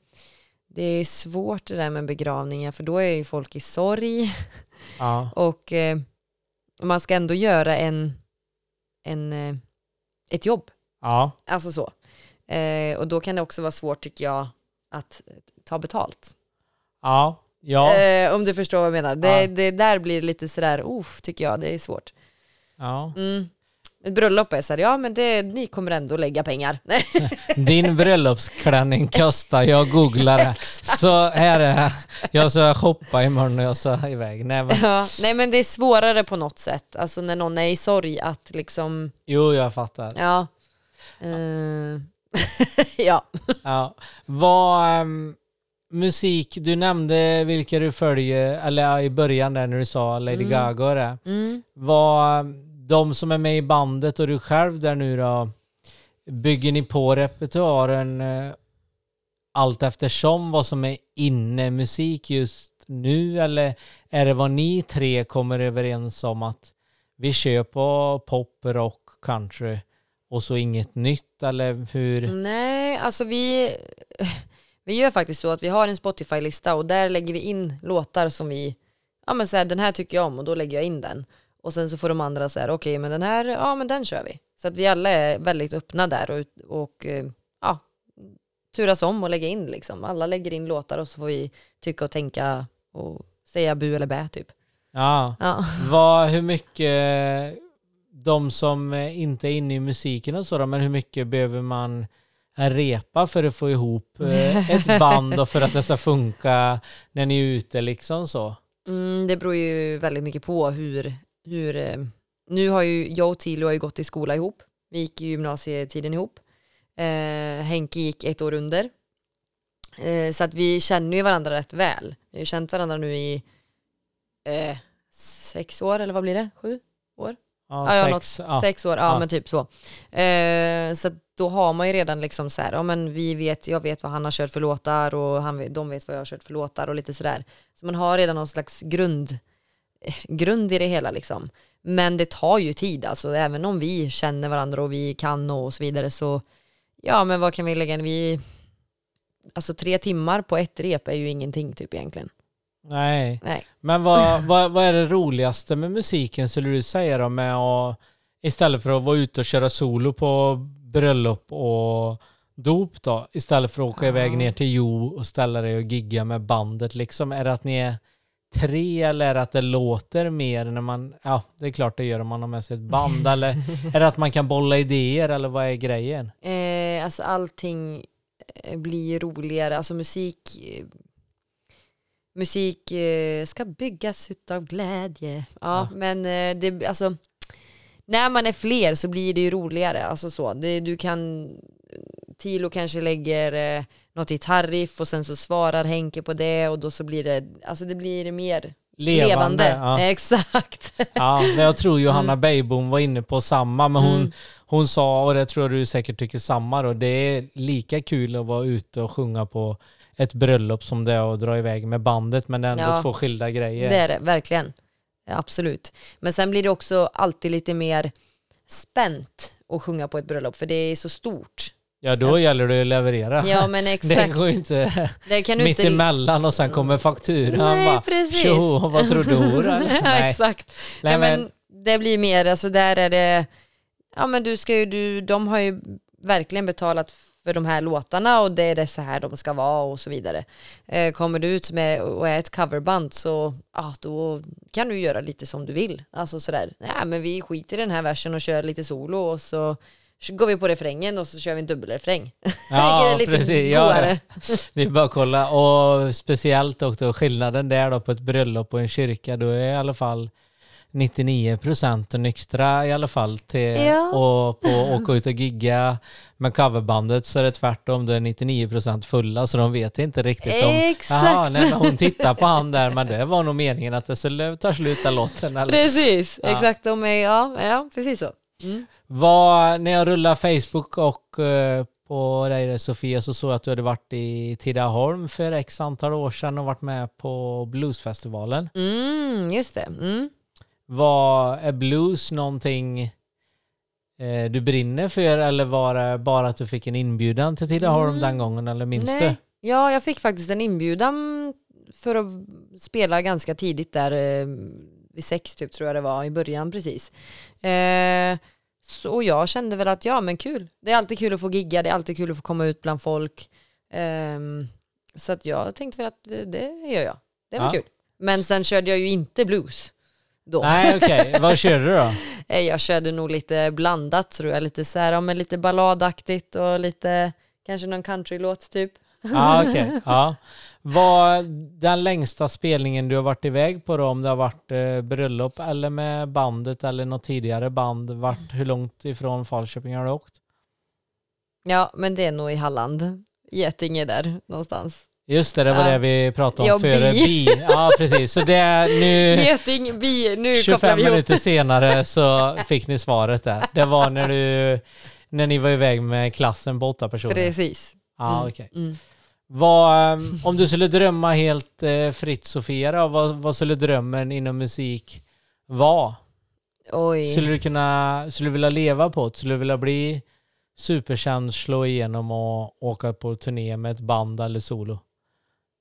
det är svårt det där med begravningar för då är ju folk i sorg. Ja. Och eh, man ska ändå göra en, en, eh, ett jobb. ja. Alltså så. Eh, och då kan det också vara svårt tycker jag att ta betalt. Ja. Ja. Eh, om du förstår vad jag menar. Det, Ja. det där blir lite sådär, uff, tycker jag, det är svårt. ja. Mm. Ett bröllop är såhär, ja men det, ni kommer ändå lägga pengar. Din bröllopsklänning kostar, jag googlar det. Så här är. Jag ska shoppa imorgon och jag ska iväg. Nej, men, ja, nej men det är svårare på något sätt, alltså när någon är i sorg att liksom, jo, jag fattar. ja. Eh, ja. Ja. Vad, ehm, musik, du nämnde vilka du följer, eller i början där när du sa Lady Mm. Gaga och det. Mm. Vad, de som är med i bandet och du själv där nu då, bygger ni på repertoaren eh, allt eftersom vad som är inne musik just nu eller är det vad ni tre kommer överens om att vi kör på pop, rock, country och så inget nytt eller hur? Nej, alltså vi, vi gör faktiskt så att vi har en Spotify-lista och där lägger vi in låtar som vi, ja men så här, den här tycker jag om och då lägger jag in den. Och sen så får de andra säga, okej men den här, ja men den kör vi. Så att vi alla är väldigt öppna där och, och eh, ja, turas om och lägga in liksom. Alla lägger in låtar och så får vi tycka och tänka och säga bu eller bä typ. Ja. Ja. Vad, hur mycket, de som inte är inne i musiken och sådär, men hur mycket behöver man repa för att få ihop eh, ett band och för att det ska funka när ni är ute liksom så? Mm, det beror ju väldigt mycket på hur, hur eh, nu har ju jag och Tilo har ju gått i skola ihop. Vi gick i gymnasietiden ihop. Eh, Henke gick ett år under. Eh, så att vi känner ju varandra rätt väl. Vi har ju känt varandra nu i eh, sex år, eller vad blir det? Sju år? Ja, Ja, sex. något, ja. Sex år, ja, men typ så. Eh, så då har man ju redan liksom så här, ja men vi vet, jag vet vad han har kört för låtar och han de vet vad jag har kört för låtar och lite sådär. Så man har redan någon slags grund, eh, grund i det hela liksom. Men det tar ju tid, alltså även om vi känner varandra och vi kan och så vidare så, ja men vad kan vi lägga in? Vi, alltså tre timmar på ett rep är ju ingenting typ egentligen. Nej. Nej. Men vad, vad, vad är det roligaste med musiken skulle du säga då med att istället för att vara ute och köra solo på bröllop och dop då istället för att åka Ja. iväg ner till Jo och ställa dig och gigga med bandet liksom är det att ni är tre eller är det att det låter mer när man ja det är klart det gör om man har med sig ett band eller är det att man kan bolla idéer eller vad är grejen? Eh, alltså allting eh, blir roligare, alltså musik eh, Musik eh, ska byggas utav glädje. Ja, Ja. men eh, det, alltså när man är fler så blir det ju roligare. Alltså så. Det, du kan, Tilo kanske lägger eh, något gitarriff och sen så svarar Henke på det och då så blir det, alltså det blir mer levande. Ja. Exakt. Ja, jag tror Johanna Beijbom var inne på samma, men hon, Mm. hon sa, och det tror jag du säkert tycker samma då, det är lika kul att vara ute och sjunga på ett bröllop som det är att dra iväg med bandet, men det är ändå Ja. två skilda grejer. Det är det, verkligen. Ja, Absolut. Men sen blir det också alltid lite mer spänt att sjunga på ett bröllop, för det är så stort. Ja, då Jag- gäller det att leverera. Ja, men det exakt. går ju inte Det kan du mitt inte... emellan och sen kommer fakturan. Nej, bara, precis. Tjo, vad trodde hon? ja, Nej, exakt. Nej, Nej, men, men det blir mer, alltså där är det, ja men du ska ju, du, de har ju verkligen betalat för de här låtarna och det är det så här de ska vara och så vidare. Eh, kommer du ut med och är ett coverband så, ja då kan du göra lite som du vill. Alltså sådär, nej men vi skiter i den här versen och kör lite solo och så går vi på refrängen och så kör vi en dubbelrefräng. ja, det är lite precis. Ja, det är bara att kolla. Och speciellt också skillnaden där då på ett bröllop och en kyrka, då är i alla fall 99% nyktra i alla fall till Ja. och på att åka ut och gigga med coverbandet så är det tvärtom, då är 99% fulla så de vet inte riktigt om Exakt. Jaha, nej, men hon tittar på han där men det var nog meningen att det skulle ta slut den låten eller? Precis, Ja. exakt. De är, ja, ja, precis så. Mm. Vad, när jag rullar Facebook och eh, på dig Sofia så såg jag att du hade varit i Tidaholm för x antal år sedan och varit med på bluesfestivalen. Mm, just det. Mm. Var är blues någonting eh, du brinner för eller var det bara att du fick en inbjudan till Tidaholm Mm. den gången eller minns Nej. du? Ja, jag fick faktiskt en inbjudan för att spela ganska tidigt där, eh, vid sex typ tror jag det var, i början precis. Eh, så jag kände väl att ja men kul, det är alltid kul att få gigga, det är alltid kul att få komma ut bland folk. Ehm, så att jag tänkte väl att det, det gör jag, det var Ja. kul. Men sen körde jag ju inte blues då. Nej okej, vad körde du då? Eh, Jag körde nog lite blandat tror jag, lite så här, ja, men lite balladaktigt och lite, kanske någon countrylåt typ. Ja okej, ja. Vad den längsta spelningen du har varit iväg på då, om det har varit eh, bröllop eller med bandet eller något tidigare band, vart, hur långt ifrån Falköping har du åkt? Ja, men det är nog i Halland. Getinge där någonstans. Just det, det var Ja. det vi pratade om Ja, före bi. bi. Ja, precis. Så det är nu Geting, bi, nu kopplar 25 vi ihop. minuter senare så fick ni svaret där. Det var när du när ni var iväg med klassen på åtta personer. Precis. Ja, Mm, okej. Mm. Vad, ehm, om du skulle drömma helt eh, fritt Sofia vad, vad skulle drömmen inom musik vara? Oj. Skulle du kunna, skulle du vilja leva på det? Skulle du vilja bli superkänd, slå igenom och åka på turné med ett band eller solo?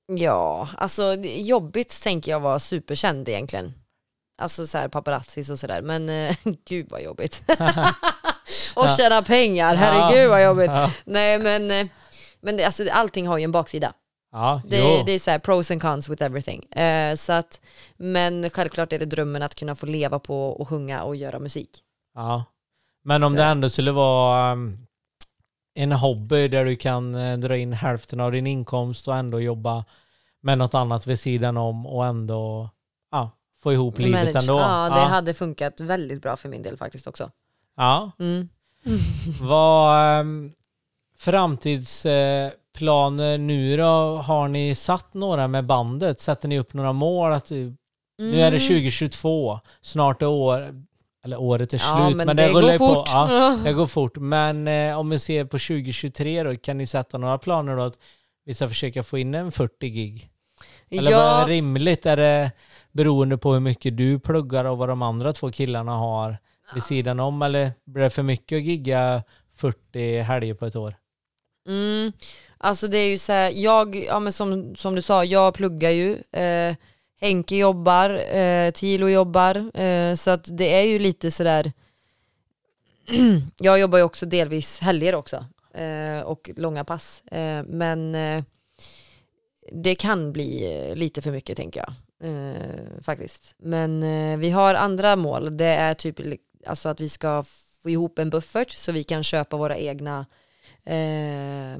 Ja, alltså jobbigt tänker jag vara superkänd egentligen. Alltså så här paparazzis och sådär. Men eh, gud vad jobbigt. och tjäna pengar, herregud vad jobbigt. Ja, Nej men, eh, men det, alltså, allting har ju en baksida. ja Det, det är så här pros and cons with everything. Eh, så att, men självklart är det drömmen att kunna få leva på och sjunga och göra musik. Ja. Men om Så- det ändå skulle vara um, en hobby där du kan eh, dra in hälften av din inkomst och ändå jobba med något annat vid sidan om och ändå ja, få ihop livet Manage. ändå. Ja, det hade funkat väldigt bra för min del faktiskt också. ja. Mm. Vad um, framtidsplaner nu då? Har ni satt några med bandet? Sätter ni upp några mål? Att du, Nu är det Mm. 2022, snart är år, eller året är slut, Ja, men, men, det, det, rullar går fort. På, ja, det går fort. Men eh, om vi ser på 2023 då, kan ni sätta några planer då att vi ska försöka få in en 40 gig? Eller vad ja, är rimligt? Är det beroende på hur mycket du pluggar och vad de andra två killarna har vid sidan om? Eller blir det för mycket att gigga 40 helger på ett år? mm, alltså det är ju så här, jag, ja men som, som du sa, jag pluggar ju. Eh, Henke jobbar, eh, Tilo jobbar, eh, så att det är ju lite sådär, jag jobbar ju också delvis helger också eh, och långa pass. Eh, men eh, det kan bli eh, lite för mycket tänker jag. Eh, faktiskt. Men eh, vi har andra mål. Det är typ alltså att vi ska få ihop en buffert så vi kan köpa våra egna eh,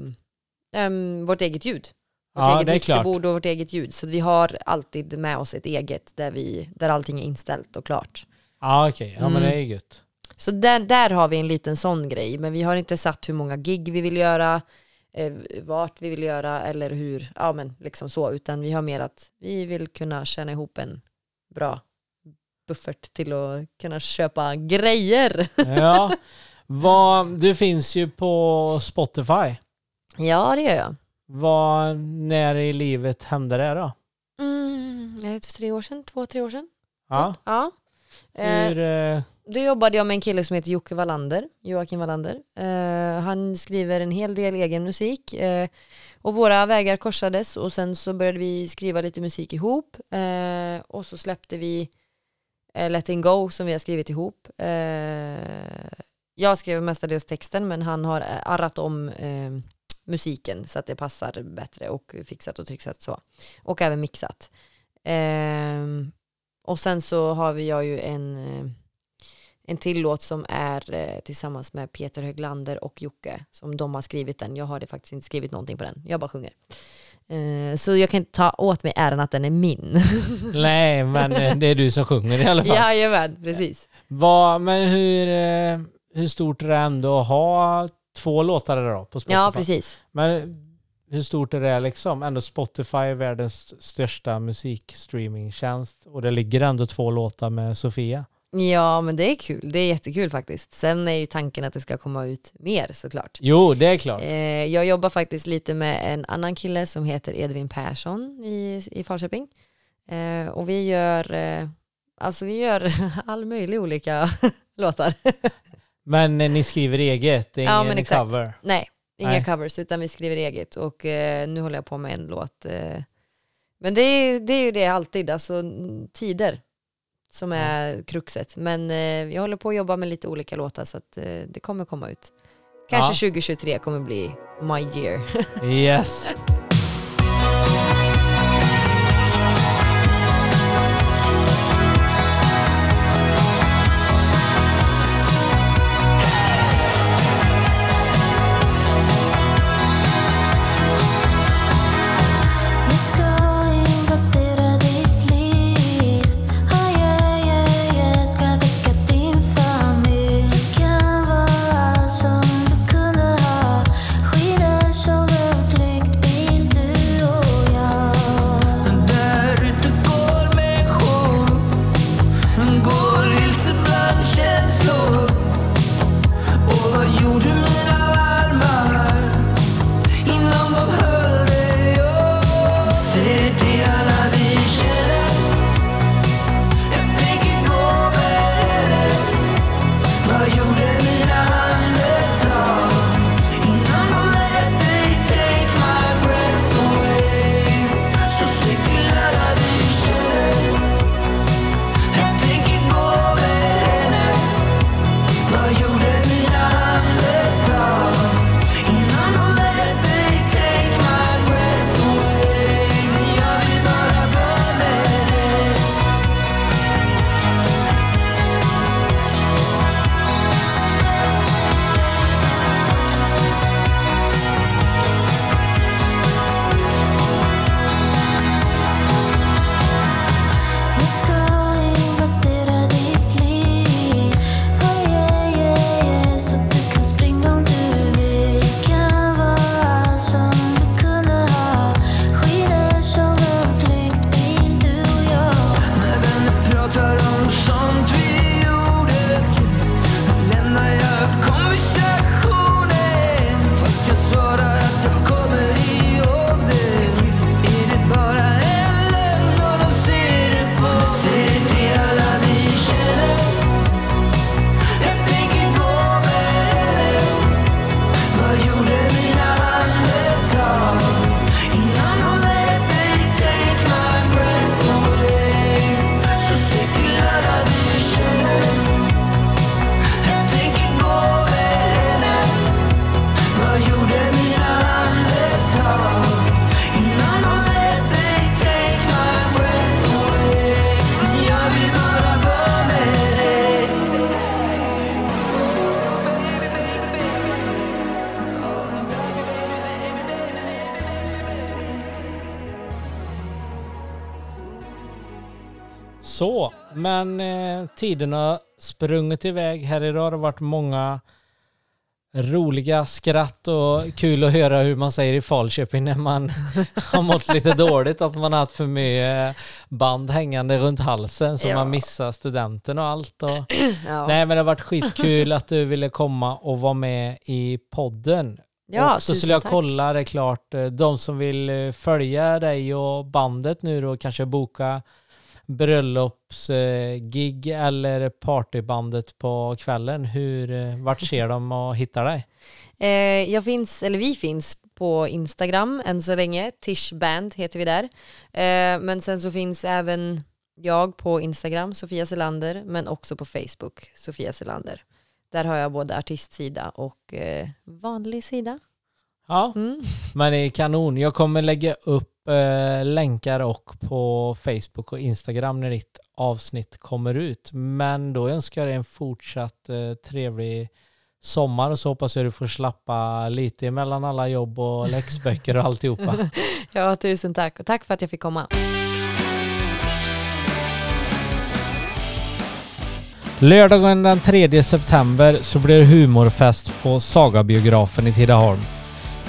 vårt eget ljud. Vårt Ja, eget mixerbord och vårt eget ljud. Så vi har alltid med oss ett eget där, vi, där allting är inställt och klart. Ja, okej. Ja, men Mm. det är gött. Så där, där har vi en liten sån grej, men vi har inte satt hur många gig vi vill göra, eh, vart vi vill göra eller hur, ja men liksom så, utan vi har mer att vi vill kunna tjäna ihop en bra buffert till att kunna köpa grejer. Ja. Vad, du finns ju på Spotify. Ja, det gör jag. Vad, när i livet hände det då? Mm, är det tre år sedan? Två, tre år sedan? Ja. Typ. ja. Eh, Hur, eh, Då jobbade jag med en kille som heter Jocke Wallander, Joakim Wallander. Eh, han skriver en hel del egen musik eh, och våra vägar korsades och sen så började vi skriva lite musik ihop eh, och så släppte vi eh, Let It Go som vi har skrivit ihop. Jag skrev mestadels texten men han har arrat om musiken så att det passar bättre och fixat och trixat så. Och även mixat. Eh, och sen så har vi jag ju en eh, en till låt som är eh, tillsammans med Peter Höglander och Jocke som de har skrivit den. Jag har det faktiskt inte skrivit någonting på den. Jag bara sjunger. Eh, så jag kan inte ta åt mig äran att den är min. nej, men det är du som sjunger i alla fall. Jajamän, precis. Vad, men hur, hur stort är det ändå att ha två låtar då på Spotify? Ja, precis. Men hur stort är det liksom? Ändå Spotify är världens största musikstreamingtjänst och det ligger ändå två låtar med Sofia. Ja, men det är kul. Det är jättekul faktiskt. Sen är ju tanken att det ska komma ut mer såklart. Jo, det är klart. Eh, jag jobbar faktiskt lite med en annan kille som heter Edvin Persson i, i Falköping. Eh, och vi gör, eh, alltså vi gör all möjlig olika låtar. Men eh, ni skriver eget, det är Ja, ingen exakt. cover. Nej, inga Nej. covers utan vi skriver eget och eh, nu håller jag på med en låt. Eh, men det är, det är ju det alltid, alltså mm, tider som är kruxet. Men eh, jag håller på att jobba med lite olika låtar så att eh, det kommer komma ut. Kanske 2023 kommer bli my year. Yes. Tiden har sprungit iväg. Här idag har det varit många roliga skratt och kul att höra hur man säger i Falköping när man har mått lite dåligt, att man har haft för mycket band hängande runt halsen så Ja. man missar studenten och allt. Och... Ja, Nej men det har varit skitkul att du ville komma och vara med i podden. ja och så skulle jag tack. kolla, det är klart, eh, de som vill eh, följa dig och bandet nu då, kanske boka bröllopsgig eller partybandet på kvällen. Hur, eh, vart ser de och hittar dig? Eh, jag finns, eller vi finns på Instagram än så länge. Tishband heter vi där. Eh, men sen så finns även jag på Instagram, Sofia Selander, men också på Facebook, Sofia Selander. Där har jag både artistsida och vanlig sida. Ja, Mm. men det är kanon. Jag kommer lägga upp eh, länkar och på Facebook och Instagram när ditt avsnitt kommer ut. Men då önskar jag dig en fortsatt eh, trevlig sommar och så hoppas jag du får slappa lite mellan alla jobb och läxböcker och alltihopa. Ja, tusen tack. Och tack för att jag fick komma. Lördagen den 3 september så blir det humorfest på Sagabiografen i Tidaholm.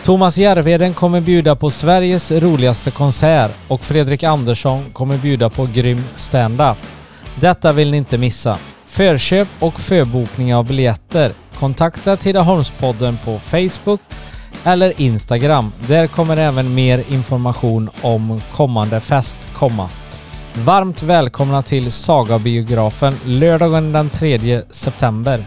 Thomas Järvheden kommer bjuda på Sveriges roligaste konsert och Fredrik Andersson kommer bjuda på grym stand-up. Detta vill ni inte missa. Förköp och förbokning av biljetter. Kontakta Tidaholmspodden på Facebook eller Instagram. Där kommer även mer information om kommande fest komma. Varmt välkomna till Sagabiografen lördagen den 3 september.